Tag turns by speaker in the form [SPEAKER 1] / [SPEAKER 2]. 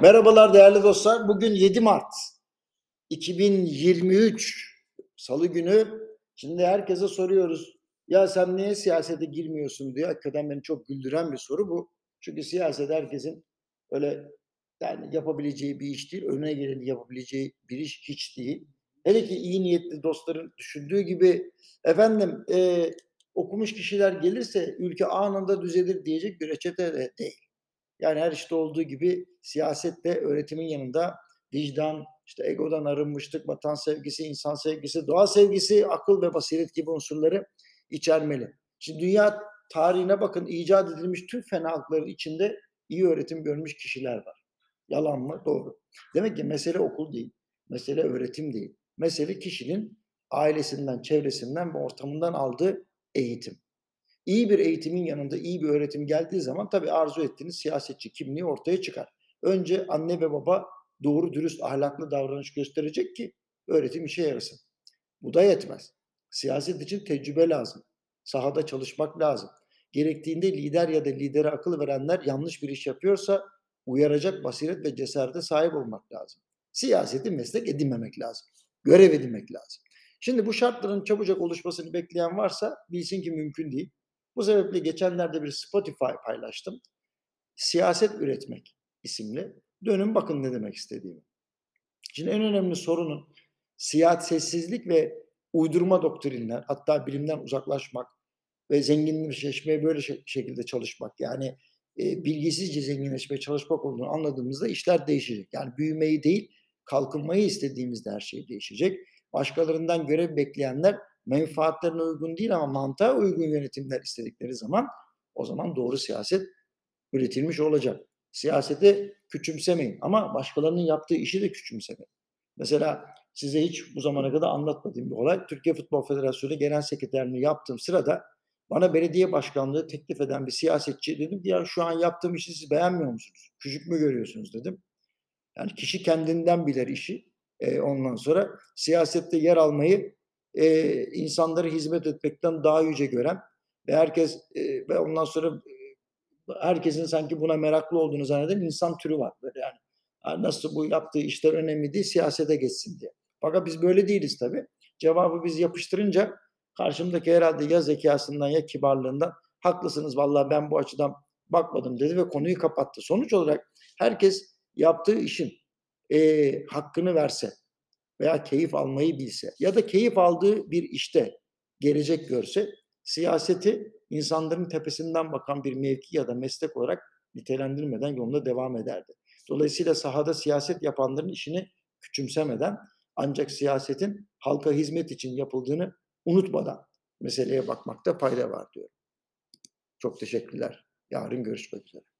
[SPEAKER 1] Merhabalar değerli dostlar. Bugün 7 Mart 2023 Salı günü. Şimdi herkese soruyoruz. Ya sen niye siyasete girmiyorsun diye. Hakikaten beni çok güldüren bir soru bu. Çünkü siyaset herkesin öyle yani yapabileceği bir iş değil. Önüne geleni yapabileceği bir iş hiç değil. Hele ki iyi niyetli dostların düşündüğü gibi efendim e, okumuş kişiler gelirse ülke anında düzelir diyecek bir reçete de değil. Yani her işte olduğu gibi siyaset de öğretimin yanında vicdan, işte egodan arınmışlık, vatan sevgisi, insan sevgisi, doğa sevgisi, akıl ve basiret gibi unsurları içermeli. Şimdi dünya tarihine bakın icat edilmiş tüm fenalıkların içinde iyi öğretim görmüş kişiler var. Yalan mı? Doğru. Demek ki mesele okul değil, mesele öğretim değil. Mesele kişinin ailesinden, çevresinden ve ortamından aldığı eğitim. İyi bir eğitimin yanında iyi bir öğretim geldiği zaman tabii arzu ettiğiniz siyasetçi kimliği ortaya çıkar. Önce anne ve baba doğru dürüst ahlaklı davranış gösterecek ki öğretim işe yarasın. Bu da yetmez. Siyaset için tecrübe lazım. Sahada çalışmak lazım. Gerektiğinde lider ya da lidere akıl verenler yanlış bir iş yapıyorsa uyaracak basiret ve cesarete sahip olmak lazım. Siyaseti meslek edinmemek lazım. Görev edinmek lazım. Şimdi bu şartların çabucak oluşmasını bekleyen varsa bilsin ki mümkün değil. Bu sebeple geçenlerde bir Spotify paylaştım. Siyaset üretmek isimli. Dönün bakın ne demek istediğimi. Şimdi en önemli sorunun siyasetsizlik ve uydurma doktrinler, hatta bilimden uzaklaşmak ve zenginleşmeye böyle şekilde çalışmak yani e, bilgisizce zenginleşmeye çalışmak olduğunu anladığımızda işler değişecek. Yani büyümeyi değil, kalkınmayı istediğimizde her şey değişecek. Başkalarından görev bekleyenler menfaatlerine uygun değil ama mantığa uygun yönetimler istedikleri zaman o zaman doğru siyaset üretilmiş olacak. Siyaseti küçümsemeyin ama başkalarının yaptığı işi de küçümsemeyin. Mesela size hiç bu zamana kadar anlatmadığım bir olay. Türkiye Futbol Federasyonu Genel Sekreterliğini yaptığım sırada bana belediye başkanlığı teklif eden bir siyasetçi dedim ya şu an yaptığım işi siz beğenmiyor musunuz? Küçük mü görüyorsunuz dedim. Yani kişi kendinden bilir işi. E, ondan sonra siyasette yer almayı e, insanları hizmet etmekten daha yüce gören ve herkes e, ve ondan sonra herkesin sanki buna meraklı olduğunu zanneden insan türü var. Böyle yani nasıl bu yaptığı işler önemli değil siyasete geçsin diye. Fakat biz böyle değiliz tabii. Cevabı biz yapıştırınca karşımdaki herhalde ya zekasından ya kibarlığından haklısınız vallahi ben bu açıdan bakmadım dedi ve konuyu kapattı. Sonuç olarak herkes yaptığı işin e, hakkını verse, veya keyif almayı bilse ya da keyif aldığı bir işte gelecek görse siyaseti insanların tepesinden bakan bir mevki ya da meslek olarak nitelendirmeden yolunda devam ederdi. Dolayısıyla sahada siyaset yapanların işini küçümsemeden ancak siyasetin halka hizmet için yapıldığını unutmadan meseleye bakmakta fayda var diyorum. Çok teşekkürler. Yarın görüşmek üzere.